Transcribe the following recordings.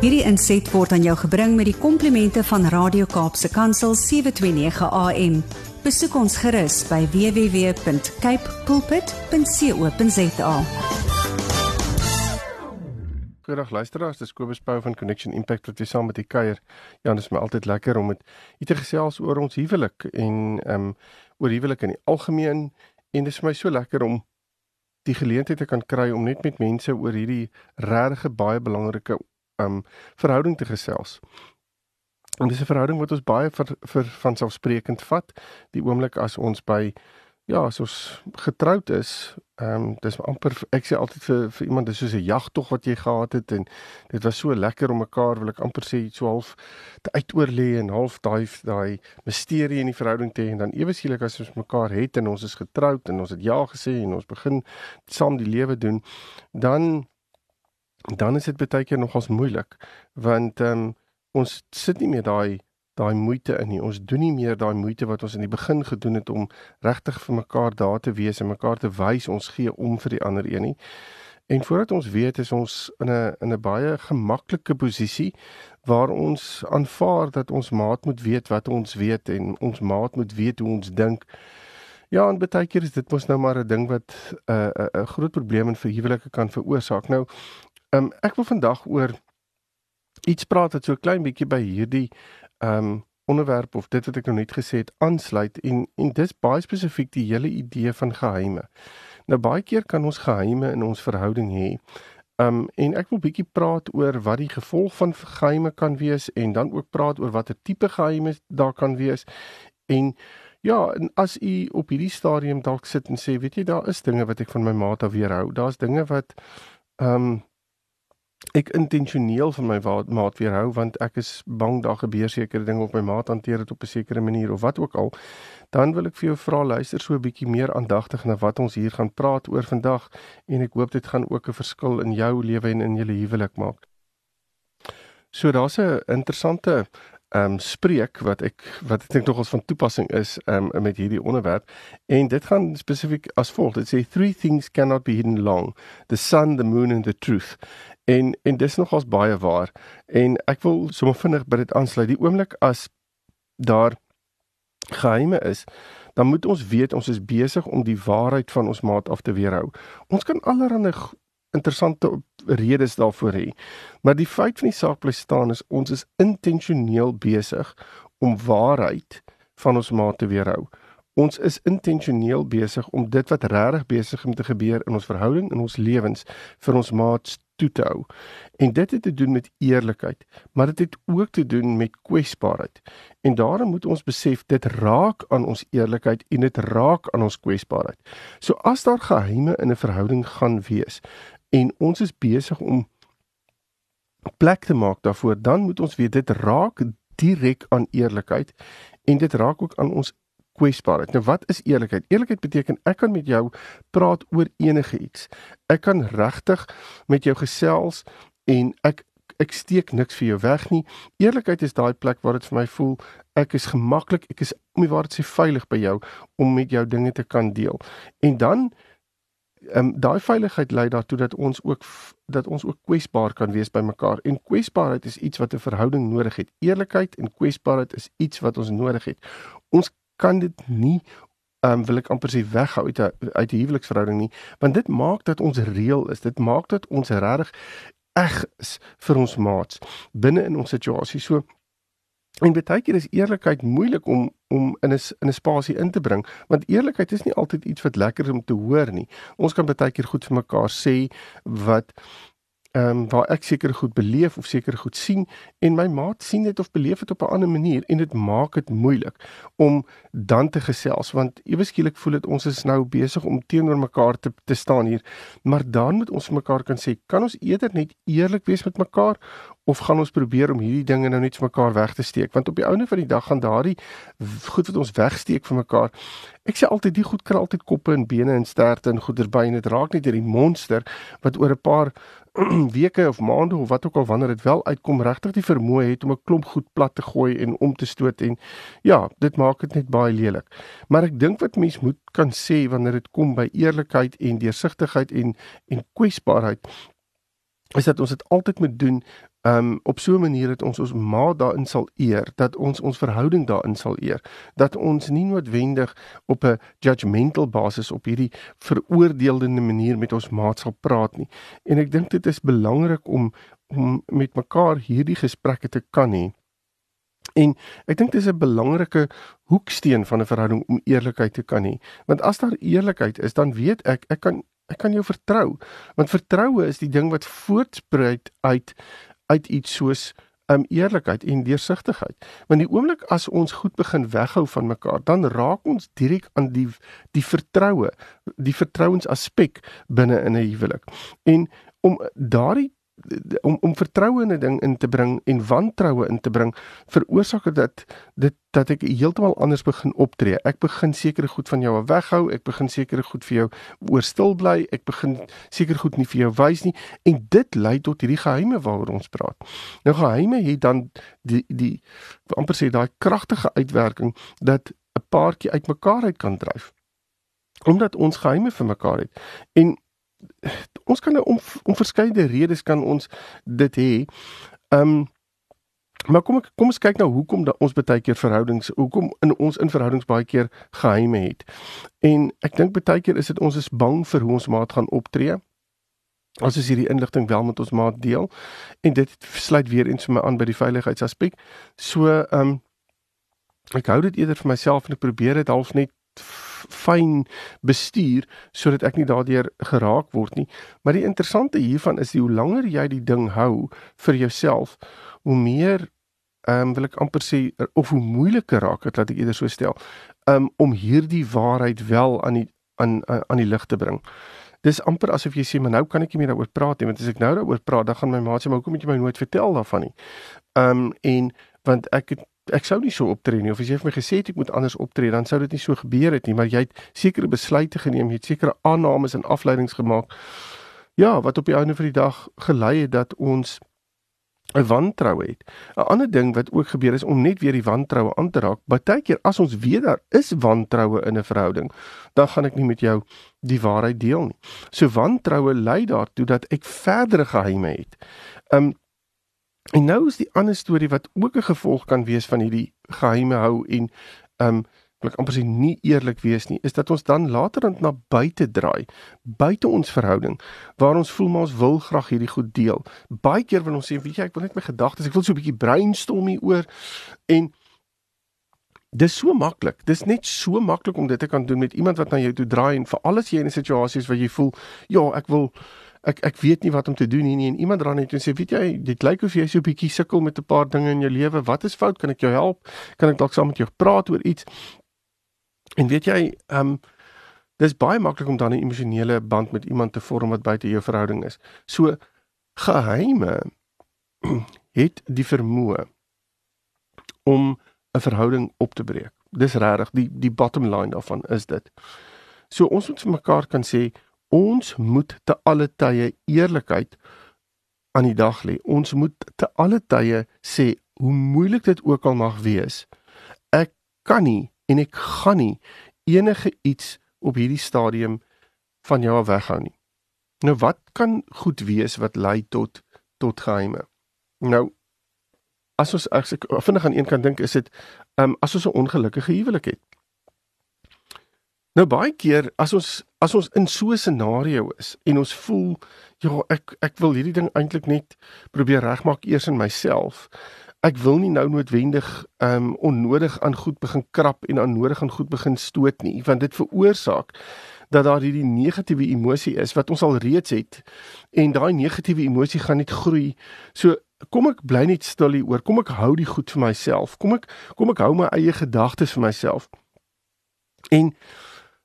Hierdie inset word aan jou gebring met die komplimente van Radio Kaapse Kansel 729 AM. Besoek ons gerus by www.cape pulpit.co.za. Goeiedag luisteraars, dis Kobus Pau van Connection Impact wat weer saam met u kuier. Ja, dit is my altyd lekker om met u te gesels oor ons huwelik en ehm um, oor huwelik in die algemeen en dit is vir my so lekker om die geleentheid te kan kry om net met mense oor hierdie regtig baie belangrike um verhouding te gesels. En dis 'n verhouding wat ons baie vir vir van selfsprekend vat die oomblik as ons by ja, as ons getroud is, ehm um, dis amper ek sê altyd vir vir iemand dis soos 'n jagtog wat jy gehad het en dit was so lekker om mekaar wil ek amper sê so half te uitoorlê en half daai daai misterie in die verhouding te hê en dan ewe skielik as ons mekaar het en ons is getroud en ons het ja gesê en ons begin saam die lewe doen, dan dan is dit baie keer nogals moeilik want ehm um, ons sit nie meer daai daai moeite in nie. Ons doen nie meer daai moeite wat ons in die begin gedoen het om regtig vir mekaar daar te wees en mekaar te wys ons gee om vir die ander een nie. En voordat ons weet is ons in 'n in 'n baie gemaklike posisie waar ons aanvaar dat ons maat moet weet wat ons weet en ons maat moet weet hoe ons dink. Ja, en baie keer is dit mos nou maar 'n ding wat 'n uh, 'n uh, 'n groot probleem in verhuwelike kan veroorsaak. Nou, ehm um, ek wil vandag oor iets praat wat so klein bietjie by hierdie ehm um, onderwerp of dit wat ek nou net gesê het aansluit en en dis baie spesifiek die hele idee van geheime. Nou baie keer kan ons geheime in ons verhouding hê. Ehm um, en ek wil bietjie praat oor wat die gevolg van geheime kan wees en dan ook praat oor watter tipe geheime daar kan wees. En ja, en as u op hierdie stadium dalk sit en sê, weet jy, daar is dinge wat ek van my maat af weerhou. Daar's dinge wat ehm um, ek intentioneel van my maat weerhou want ek is bang daar gebeur sekere dinge op my maat hanteer dit op 'n sekere manier of wat ook al. Dan wil ek vir jou vra luister so 'n bietjie meer aandagtig na wat ons hier gaan praat oor vandag en ek hoop dit gaan ook 'n verskil in jou lewe en in julle huwelik maak. So daar's 'n interessante ehm um, spreek wat ek wat ek dink nogals van toepassing is ehm um, met hierdie onderwerp. En dit gaan spesifiek as volg dit sê three things cannot be hidden long. The sun the moon and the truth En en dis nogals baie waar. En ek wil sommer vinnig by dit aansluit. Die oomblik as daar geheime is, dan moet ons weet ons is besig om die waarheid van ons maat af te weerhou. Ons kan allerlei interessante redes daarvoor hê. Maar die feit van die saak bly staan is ons is intentioneel besig om waarheid van ons maat te weerhou. Ons is intentioneel besig om dit wat regtig besig om te gebeur in ons verhouding en ons lewens vir ons maats toe te hou. En dit het te doen met eerlikheid, maar dit het ook te doen met kwesbaarheid. En daarom moet ons besef dit raak aan ons eerlikheid en dit raak aan ons kwesbaarheid. So as daar geheime in 'n verhouding gaan wees en ons is besig om plek te maak daarvoor, dan moet ons weet dit raak direk aan eerlikheid en dit raak ook aan ons kwesbaarheid. Nou wat is eerlikheid? Eerlikheid beteken ek kan met jou praat oor enige iets. Ek kan regtig met jou gesels en ek ek steek niks vir jou weg nie. Eerlikheid is daai plek waar dit vir my voel ek is gemaklik, ek is om die waarheid sê veilig by jou om met jou dinge te kan deel. En dan ehm um, daai veiligheid lei daartoe dat ons ook dat ons ook kwesbaar kan wees by mekaar. En kwesbaarheid is iets wat 'n verhouding nodig het. Eerlikheid en kwesbaarheid is iets wat ons nodig het. Ons kan dit nie um, wil ek amper sê weghou uit 'n uit 'n huweliksverhouding nie, want dit maak dat ons reël is. Dit maak dat ons regtig eg is vir ons maats binne in ons situasie. So en baie keer is eerlikheid moeilik om om in 'n in 'n spasie in te bring, want eerlikheid is nie altyd iets wat lekker is om te hoor nie. Ons kan baie keer goed vir mekaar sê wat ehm um, waar ek seker goed beleef of seker goed sien en my maat sien dit of beleef dit op 'n ander manier en dit maak dit moeilik om dan te gesels want ewe skielik voel dit ons is nou besig om teenoor mekaar te te staan hier. Maar dan moet ons mekaar kan sê kan ons eerder net eerlik wees met mekaar of gaan ons probeer om hierdie dinge nou net vir mekaar weg te steek want op die ouene van die dag gaan daardie goed wat ons wegsteek vir mekaar ek sê altyd die goed kan altyd koppe en bene en sterte en goeder by en dit raak net hierdie monster wat oor 'n paar weke of maande of wat ook al wanneer dit wel uitkom regtig die vermoë het om 'n klomp goed plat te gooi en om te stoot en ja, dit maak dit net baie lelik. Maar ek dink wat mens moet kan sê wanneer dit kom by eerlikheid en deursigtigheid en en kwesbaarheid is dat ons dit altyd moet doen um op so 'n manier dat ons ons ma daarin sal eer, dat ons ons verhouding daarin sal eer, dat ons nie noodwendig op 'n judgmental basis op hierdie veroordelende manier met ons maat sal praat nie. En ek dink dit is belangrik om om met mekaar hierdie gesprekke te kan hê. En ek dink dis 'n belangrike hoeksteen van 'n verhouding om eerlikheid te kan hê. Want as daar eerlikheid is, dan weet ek ek kan ek kan jou vertrou. Want vertroue is die ding wat voortspruit uit uit iets soos um eerlikheid en deursigtigheid. Want die oomblik as ons goed begin weghou van mekaar, dan raak ons direk aan die die vertroue, die vertrouensaspek binne in 'n huwelik. En om daardie om om vertroue in 'n ding in te bring en wantroue in te bring veroorsaak dit dit dat ek heeltemal anders begin optree. Ek begin sekere goed van jou weghou, ek begin sekere goed vir jou oor stil bly, ek begin seker goed nie vir jou wys nie en dit lei tot hierdie geheime waaroor ons praat. Nou geheime het dan die die amper sê daai kragtige uitwerking dat 'n paartjie uitmekaar uit kan dryf. Omdat ons geheime vir mekaar het. En ons kan nou om om verskeie redes kan ons dit hê. Ehm um, maar kom ek kom ons kyk nou hoekom dat ons baie keer verhoudings hoekom in ons in verhoudings baie keer geheime het. En ek dink baie keer is dit ons is bang vir hoe ons maat gaan optree. As ons hierdie inligting wel met ons maat deel en dit sluit weer eens vir my aan by die veiligheidsaspek. So ehm um, ek hou dit eerder vir myself en ek probeer dit half net fyn bestuur sodat ek nie daardeur geraak word nie. Maar die interessante hiervan is die hoe langer jy die ding hou vir jouself, hoe meer ehm um, wil ek amper sê of hoe moeiliker raak dit laat ek eerder so stel, um, om hierdie waarheid wel aan die aan aan die lig te bring. Dis amper asof jy sê, "Maar nou kan ek nie meer daaroor praat nie, want as ek nou daaroor praat, dan gaan my maat sê, "Maar hoekom het jy my nooit vertel daarvan nie?" Ehm um, en want ek het ek sou nie so optree nie of as jy vir my gesê het ek moet anders optree dan sou dit nie so gebeur het nie maar jy het sekere besluite geneem jy het sekere aannames en afleidings gemaak ja wat op die einde van die dag gelei het dat ons 'n wantroue het. 'n ander ding wat ook gebeur is om net weer die wantroue aan te raak baie keer as ons weet daar is wantroue in 'n verhouding dan gaan ek nie met jou die waarheid deel nie. So wantroue lei daartoe dat ek verdere geheime het. Um En nou is die ander storie wat ook 'n gevolg kan wees van hierdie geheime hou en ehm um, ek amper sê nie eerlik wees nie, is dat ons dan later dan na buite draai, buite ons verhouding waar ons voel maar ons wil graag hierdie goed deel. Baie keer wil ons sê, weet jy, ek wil net my gedagtes, ek wil so 'n bietjie brainstorm hier oor en dis so maklik. Dis net so maklik om dit te kan doen met iemand wat na jou toe draai en vir alles jy in 'n situasie is waar jy voel, ja, ek wil ek ek weet nie wat om te doen nie, nie en iemand raai net en sê weet jy dit lyk of jy so 'n bietjie sukkel met 'n paar dinge in jou lewe. Wat is fout? Kan ek jou help? Kan ek dalk saam met jou praat oor iets? En weet jy ehm um, dis baie maklik om dan 'n emosionele band met iemand te vorm wat buite jou verhouding is. So geheime het die vermoë om 'n verhouding op te breek. Dis regtig die die bottom line daarvan is dit. So ons moet vir mekaar kan sê ons moet te alle tye eerlikheid aan die dag lê. Ons moet te alle tye sê hoe moeilik dit ook al mag wees. Ek kan nie en ek gaan nie enige iets op hierdie stadium van jou weghou nie. Nou wat kan goed wees wat lei tot tot geheime? Nou as ons as ek vinnig aan een kant dink is dit um, as ons 'n ongelukkige huwelik het. Nou baie keer as ons as ons in so 'n scenario is en ons voel ja, ek ek wil hierdie ding eintlik net probeer regmaak eers in myself. Ek wil nie nou noodwendig um onnodig aan goed begin krap en onnodig aan goed begin stoot nie, want dit veroorsaak dat daar hierdie negatiewe emosie is wat ons al reeds het en daai negatiewe emosie gaan net groei. So kom ek bly net stil hier oor. Kom ek hou die goed vir myself. Kom ek kom ek hou my eie gedagtes vir myself. En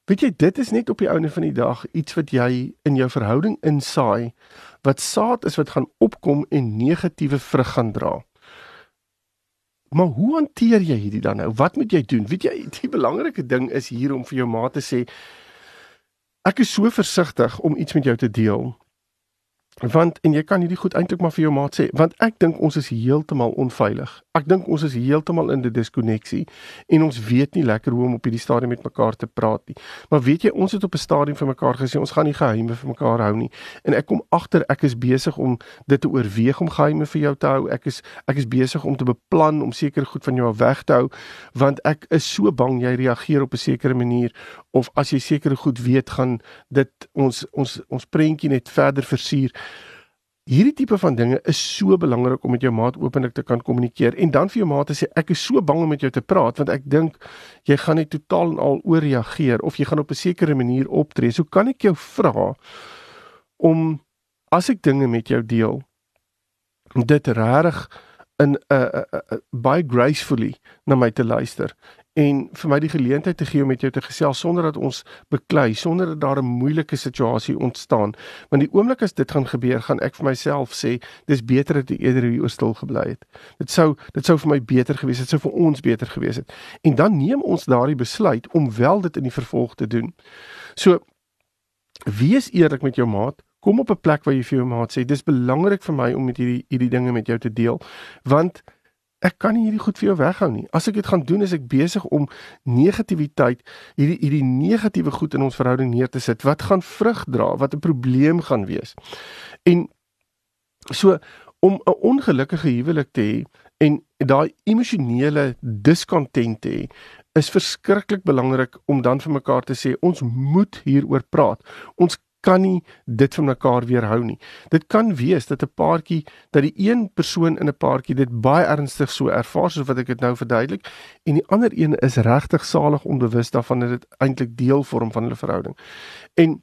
Weet jy, dit is net op die ouene van die dag iets wat jy in jou verhouding insaai wat saad is wat gaan opkom en negatiewe vrug gaan dra. Maar hoe hanteer jy hierdie dan nou? Wat moet jy doen? Weet jy, die belangrike ding is hier om vir jou ma te sê ek is so versigtig om iets met jou te deel want en jy kan hierdie goed eintlik maar vir jou maat sê want ek dink ons is heeltemal onveilig. Ek dink ons is heeltemal in 'n diskonneksie en ons weet nie lekker hoe om op hierdie stadium met mekaar te praat nie. Maar weet jy, ons het op 'n stadium vir mekaar gesê ons gaan nie geheime vir mekaar hou nie. En ek kom agter ek is besig om dit te oorweeg om geheime vir jou te hou. Ek is ek is besig om te beplan om seker goed van jou af weg te hou want ek is so bang jy reageer op 'n sekere manier of as jy sekere goed weet gaan dit ons ons ons prentjie net verder versier. Hierdie tipe van dinge is so belangrik om met jou maat openlik te kan kommunikeer en dan vir jou maat te sê ek is so bang om met jou te praat want ek dink jy gaan net totaal en al ooreageer of jy gaan op 'n sekere manier optree. So kan ek jou vra om as ek dinge met jou deel dit regtig in 'n uh, uh, uh, baie gracefully na my te luister en vir my die geleentheid te gee om met jou te gesels sonder dat ons beklei, sonder dat daar 'n moeilike situasie ontstaan. Want die oomblik as dit gaan gebeur, gaan ek vir myself sê, dis beter dat jy eerder hier stil gebly het. Dit sou dit sou vir my beter gewees het, dit sou vir ons beter gewees het. En dan neem ons daardie besluit om wel dit in die vervolg te doen. So wees eerlik met jou maat, kom op 'n plek waar jy vir jou maat sê, dis belangrik vir my om met hierdie hierdie dinge met jou te deel, want ek kan nie hierdie goed vir jou weghou nie. As ek dit gaan doen, is ek besig om negativiteit, hierdie hierdie negatiewe goed in ons verhouding neer te sit wat gaan vrug dra, wat 'n probleem gaan wees. En so om 'n ongelukkige huwelik te hê en daai emosionele diskontent te hê, is verskriklik belangrik om dan vir mekaar te sê ons moet hieroor praat. Ons kan nie dit van mekaar weerhou nie. Dit kan wees dat 'n paartjie dat die een persoon in 'n paartjie dit baie ernstig so ervaar soos wat ek dit nou verduidelik en die ander een is regtig salig onbewus daarvan dat dit eintlik deel vorm van hulle verhouding. En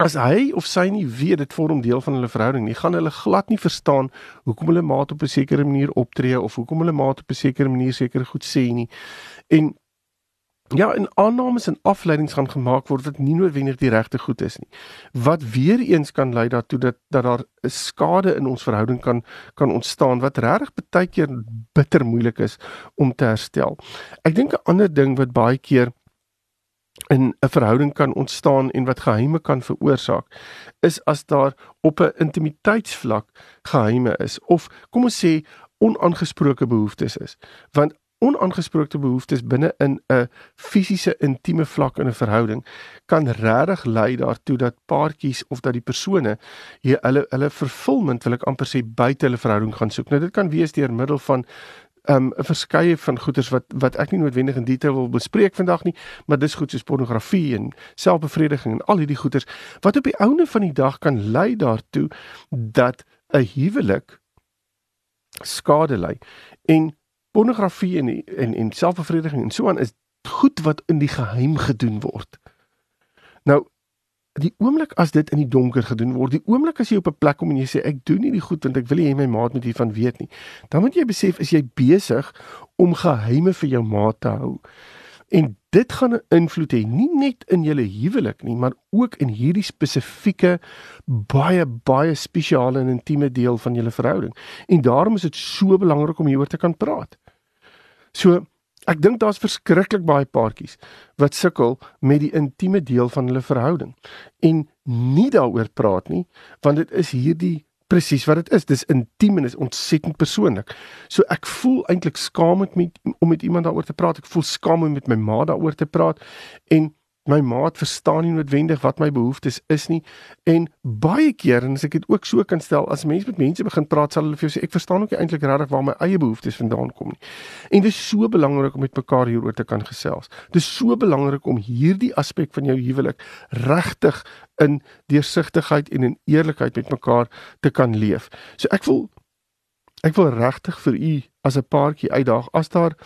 as hy of sy nie weet dit vorm deel van hulle verhouding nie, gaan hulle glad nie verstaan hoekom hulle maat op 'n sekere manier optree of hoekom hulle maat op 'n sekere manier sekere goed sê nie. En Ja, en aannames en afleidings gaan gemaak word wat nie noodwendig die regte goed is nie. Wat weer eens kan lei daartoe dat dat daar 'n skade in ons verhouding kan kan ontstaan wat regtig baie keer bitter moeilik is om te herstel. Ek dink 'n ander ding wat baie keer in 'n verhouding kan ontstaan en wat geheime kan veroorsaak is as daar op 'n intimiteitsvlak geheime is of kom ons sê onaangesproke behoeftes is. Want onaangesproke behoeftes binne in 'n fisiese intieme vlak in 'n verhouding kan regtig lei daartoe dat paartjies of dat die persone hulle hulle vervulling wil ek amper sê buite hulle verhouding gaan soek. Nou dit kan wees deur middel van 'n um, verskeie van goeders wat wat ek nie noodwendig in detail wil bespreek vandag nie, maar dis goed soos pornografie en selfbevrediging en al hierdie goeders wat op die ouene van die dag kan lei daartoe dat 'n huwelik skade ly. En pornografie en en en selfbevrediging en so aan is goed wat in die geheim gedoen word. Nou die oomblik as dit in die donker gedoen word, die oomblik as jy op 'n plek kom en jy sê ek doen nie die goed want ek wil hê my maat moet hiervan weet nie, dan moet jy besef is jy besig om geheime vir jou maat te hou. En dit gaan 'n invloed hê nie net in julle huwelik nie, maar ook in hierdie spesifieke baie baie spesiale en intieme deel van julle verhouding. En daarom is dit so belangrik om hieroor te kan praat. So ek dink daar's verskriklik baie paartjies wat sukkel met die intieme deel van hulle verhouding en nie daaroor praat nie, want dit is hierdie presies wat dit is. Dis intiem en is ontsettend persoonlik. So ek voel eintlik skaam met om met iemand daaroor te praat. Ek voel skaam om met my ma daaroor te praat en my maat verstaan nie noodwendig wat my behoeftes is nie en baie keer en as ek dit ook so kan stel as mense met mense begin praat sal hulle vir jou sê ek verstaan ook nie eintlik regtig waar my eie behoeftes vandaan kom nie. En dit is so belangrik om met mekaar hieroor te kan gesels. Dit is so belangrik om hierdie aspek van jou huwelik regtig in deursigtigheid en in eerlikheid met mekaar te kan leef. So ek wil ek wil regtig vir u as 'n paartjie uitdaag as daar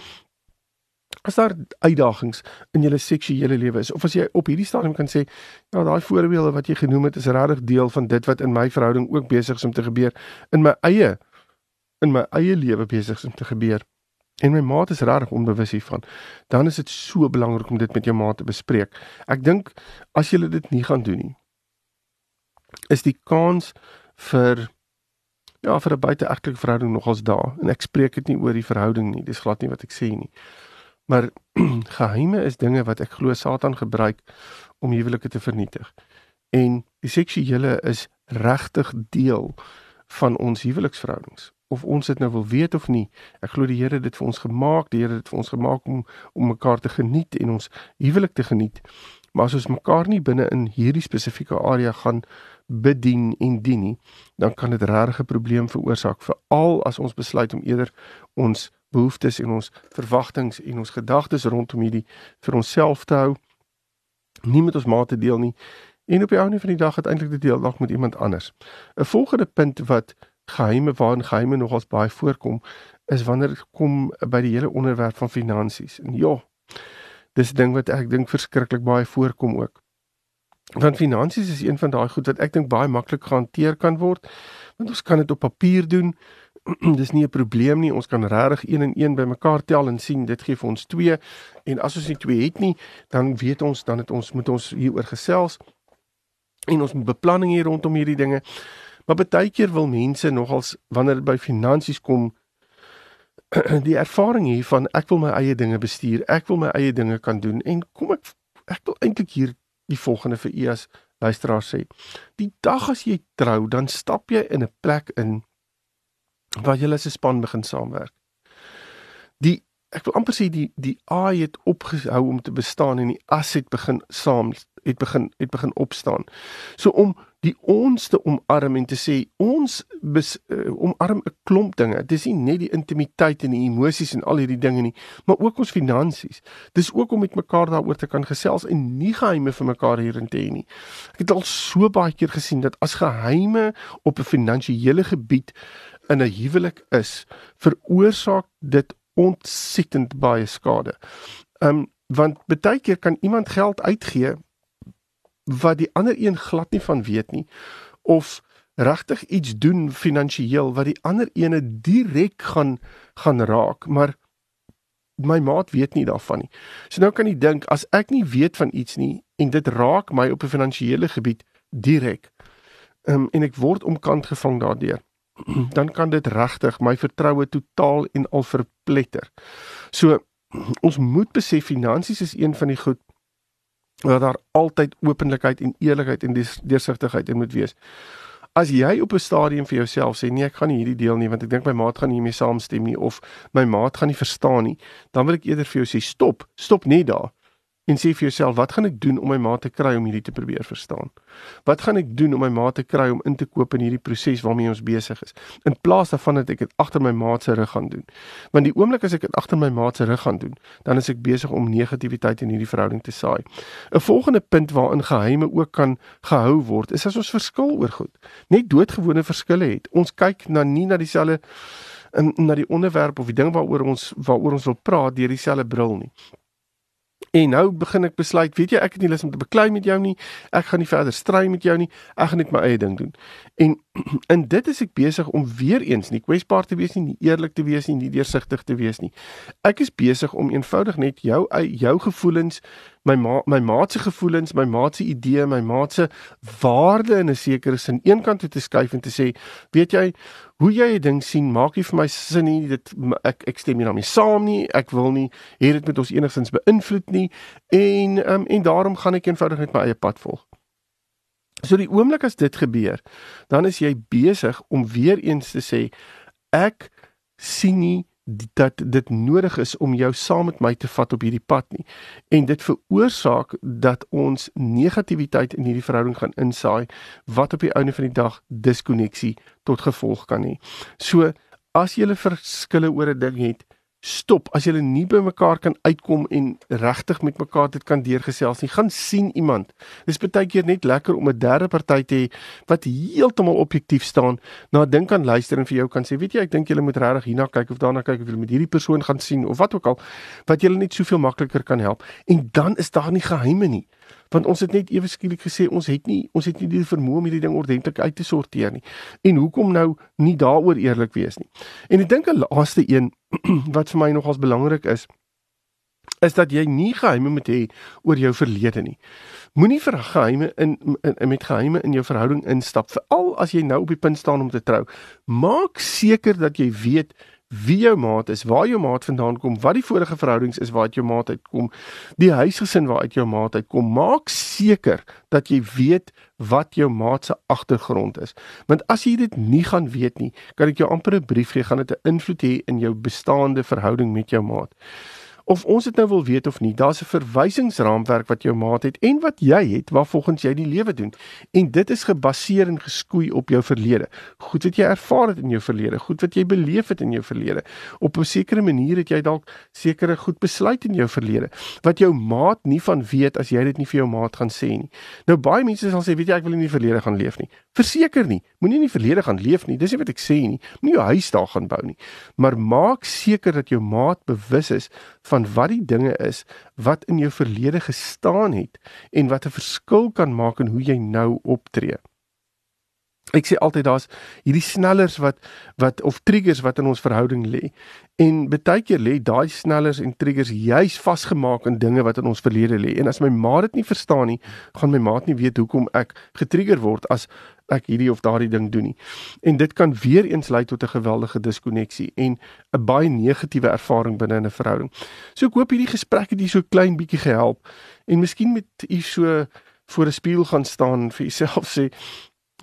as daar uitdagings in julle seksuele lewe is? Of as jy op hierdie stadium kan sê ja daai voorbeelde wat jy genoem het is regtig deel van dit wat in my verhouding ook besig is om te gebeur in my eie in my eie lewe besig is om te gebeur. En my maat is regtig onbewus hiervan. Dan is dit so belangrik om dit met jou maat te bespreek. Ek dink as jy dit nie gaan doen nie is die kans vir ja vir 'n buiteegtelike verhouding nogals daar. En ek spreek dit nie oor die verhouding nie. Dis glad nie wat ek sê nie Maar geheime is dinge wat ek glo Satan gebruik om huwelike te vernietig. En die seksuele is regtig deel van ons huweliksverhoudings of ons dit nou wil weet of nie. Ek glo die Here het dit vir ons gemaak, die Here het dit vir ons gemaak om om mekaar te geniet en ons huwelik te geniet. Maar as ons mekaar nie binne in hierdie spesifieke area gaan bedien en dien nie, dan kan dit regtig 'n probleem veroorsaak, veral as ons besluit om eerder ons behoeftes en ons verwagtinge en ons gedagtes rondom hierdie vir onsself te hou, nie met ons maat te deel nie en op die einde van die dag uiteindelik te deel dalk met iemand anders. 'n Volgende punt wat geheime waarin geheime nogals baie voorkom is wanneer dit kom by die hele onderwerp van finansies. En ja, dis 'n ding wat ek dink verskriklik baie voorkom ook. Want finansies is een van daai goed wat ek dink baie maklik gehanteer kan word. Want ons kan dit op papier doen. dis nie 'n probleem nie. Ons kan regtig 1 en 1 bymekaar tel en sien dit gee vir ons 2 en as ons nie 2 het nie, dan weet ons dan het ons moet ons hieroor gesels en ons moet beplanning hier rondom hierdie dinge. Maar baie keer wil mense nogals wanneer dit by finansies kom die ervaring hier van ek wil my eie dinge bestuur, ek wil my eie dinge kan doen en kom ek ek wil eintlik hier die volgende vir u as luisteraar sê. Die dag as jy trou, dan stap jy in 'n plek in waar jy as 'n span begin saamwerk. Die ek wil amper sê die die A het opgehou om te bestaan en die as het begin saam het begin het begin opstaan. So om die ons te omarm en te sê ons bes, uh, omarm 'n klomp dinge. Dit is nie net die intimiteit en die emosies en al hierdie dinge nie, maar ook ons finansies. Dis ook om met mekaar daaroor te kan gesels en nie geheime vir mekaar hierin te hê nie. Ek het al so baie keer gesien dat as geheime op 'n finansiële gebied in 'n huwelik is, veroorsaak dit ontsettend baie skade. Ehm um, want baie keer kan iemand geld uitgee wat die ander een glad nie van weet nie of regtig iets doen finansiëel wat die ander ene direk gaan gaan raak maar my maat weet nie daarvan nie. So nou kan jy dink as ek nie weet van iets nie en dit raak my op 'n finansiële gebied direk um, en ek word omkant gevang daardeur dan kan dit regtig my vertroue totaal en al verpletter. So ons moet besef finansies is een van die goed dat daar altyd openlikheid en eerlikheid en deursigtigheid in moet wees. As jy op 'n stadium vir jouself sê nee, ek gaan nie hierdie deel nie want ek dink my maat gaan nie hiermee saamstem nie of my maat gaan nie verstaan nie, dan wil ek eerder vir jou sê stop, stop net daar en sê vir jouself wat gaan ek doen om my ma te kry om hierdie te probeer verstaan? Wat gaan ek doen om my ma te kry om in te koop in hierdie proses waarmee ons besig is? In plaas daarvan dat ek dit agter my ma se rug gaan doen. Want die oomblik as ek dit agter my ma se rug gaan doen, dan is ek besig om negativiteit in hierdie verhouding te saai. 'n Volgende punt waarin geheime ook kan gehou word, is as ons verskil oor goed. Net doodgewone verskille het. Ons kyk na nie na dieselfde in na die onderwerp of die ding waaroor ons waaroor ons wil praat deur dieselfde bril nie. En nou begin ek besluit, weet jy, ek het nie lus om te beklei met jou nie. Ek gaan nie verder stry met jou nie. Ek gaan net my eie ding doen. En in dit is ek besig om weer eens nie kwesbaar te wees nie, nie eerlik te wees nie, nie deursigtig te wees nie. Ek is besig om eenvoudig net jou jou gevoelens my ma my maat se gevoelens, my maat se idee, my maat se waarde in 'n sekere sin eenkant toe te skuif en te sê, weet jy, hoe jy 'n ding sien, maak nie vir my sin nie. Dit ek ek stem nie daarmee saam nie. Ek wil nie hê dit moet ons enigstens beïnvloed nie en um, en daarom gaan ek eenvoudig net my eie pad volg. So die oomblik as dit gebeur, dan is jy besig om weer eens te sê ek sien nie dat dit nodig is om jou saam met my te vat op hierdie pad nie. En dit veroorsaak dat ons negativiteit in hierdie verhouding gaan insaai wat op die einde van die dag diskonneksie tot gevolg kan hê. So as jy verskille oor 'n ding het, stop as jy nie by mekaar kan uitkom en regtig met mekaar dit kan deurgesels nie gaan sien iemand. Dis baie keer net lekker om 'n derde party te hê wat heeltemal objektief staan na 'n ding kan luister en vir jou kan sê weet jy ek dink jy moet regtig hierna kyk of daarna kyk of jy met hierdie persoon gaan sien of wat ook al wat jy net soveel makliker kan help. En dan is daar nie geheime nie want ons het net ewe skielik gesê ons het nie ons het nie die vermoë om hierdie ding ordentlik uit te sorteer nie. En hoekom nou nie daaroor eerlik wees nie. En ek dink 'n laaste een wat vir my nogals belangrik is is dat jy nie geheime moet hê oor jou verlede nie. Moenie vir geheime in, in, in met geheime in jou verhouding instap veral as jy nou op die punt staan om te trou. Maak seker dat jy weet wie jou maat is, waar jou maat vandaan kom, wat die vorige verhoudings is waaruit jou maat uitkom, die huisgesin waaruit jou maat uitkom. Maak seker dat jy weet wat jou maat se agtergrond is. Want as jy dit nie gaan weet nie, kan ek jou amper 'n brief gee, gaan dit 'n invloed hê in jou bestaande verhouding met jou maat of ons dit nou wil weet of nie, daar's 'n verwysingsraamwerk wat jou maat het en wat jy het waar volgens jy die lewe doen. En dit is gebaseer en geskoei op jou verlede. Goed wat jy ervaar het in jou verlede, goed wat jy beleef het in jou verlede. Op 'n sekere manier het jy dalk sekere goed besluit in jou verlede wat jou maat nie van weet as jy dit nie vir jou maat gaan sê nie. Nou baie mense sal sê, weet jy, ek wil nie in die verlede gaan leef nie. Verseker nie. Moenie in die verlede gaan leef nie. Dis nie wat ek sê nie. Moenie jou huis daar gaan bou nie. Maar maak seker dat jou maat bewus is van wat die dinge is wat in jou verlede gestaan het en wat 'n verskil kan maak in hoe jy nou optree. Ek sê altyd daar's hierdie snellers wat wat of triggers wat in ons verhouding lê. En baie keer lê daai snellers en triggers juis vasgemaak in dinge wat in ons verlede lê. En as my ma dit nie verstaan nie, gaan my maat nie weet hoekom ek getrigger word as ek hierdie of daardie ding doen nie. En dit kan weer eens lei tot 'n geweldige diskonneksie en 'n baie negatiewe ervaring binne 'n verhouding. So ek hoop hierdie gesprek het julle so klein bietjie gehelp en miskien met u so voor 'n spieël gaan staan vir jouself sê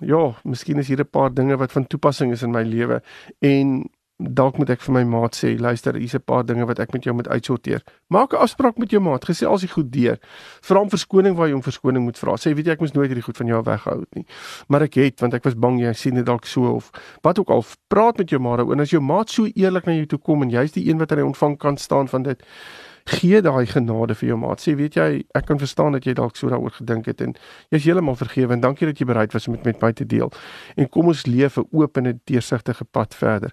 ja, miskien is hier 'n paar dinge wat van toepassing is in my lewe en dalk moet ek vir my maat sê, luister, hier's 'n paar dinge wat ek met jou moet uitsorteer. Maak 'n afspraak met jou maat, gesê al sy goed deur. Vra hom verskoning waar jy hom verskoning moet vra. Sê weet jy ek moes nooit hierdie goed van jou weggehou het nie. Maar ek het want ek was bang jy sien dit dalk so of wat ook al. Praat met jou maat daaroor en as jou maat so eerlik na jou toe kom en jy's die een wat hy ontvang kan staan van dit gee daai genade vir jou maat. Sê weet jy, ek kan verstaan dat jy dalk so daaroor gedink het en jy's heeltemal vergewe en dankie dat jy bereid was om dit met my te deel. En kom ons leef 'n oop en 'n deursigtige pad verder.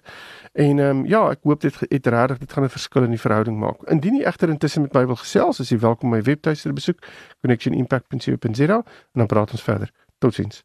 En ehm um, ja, ek hoop dit het regtig dit gaan 'n verskil in die verhouding maak. Indien jy egter intussen met my wil gesels, is jy welkom om my webtuiste te besoek connectionimpact.co.za en dan praat ons verder. Totsiens.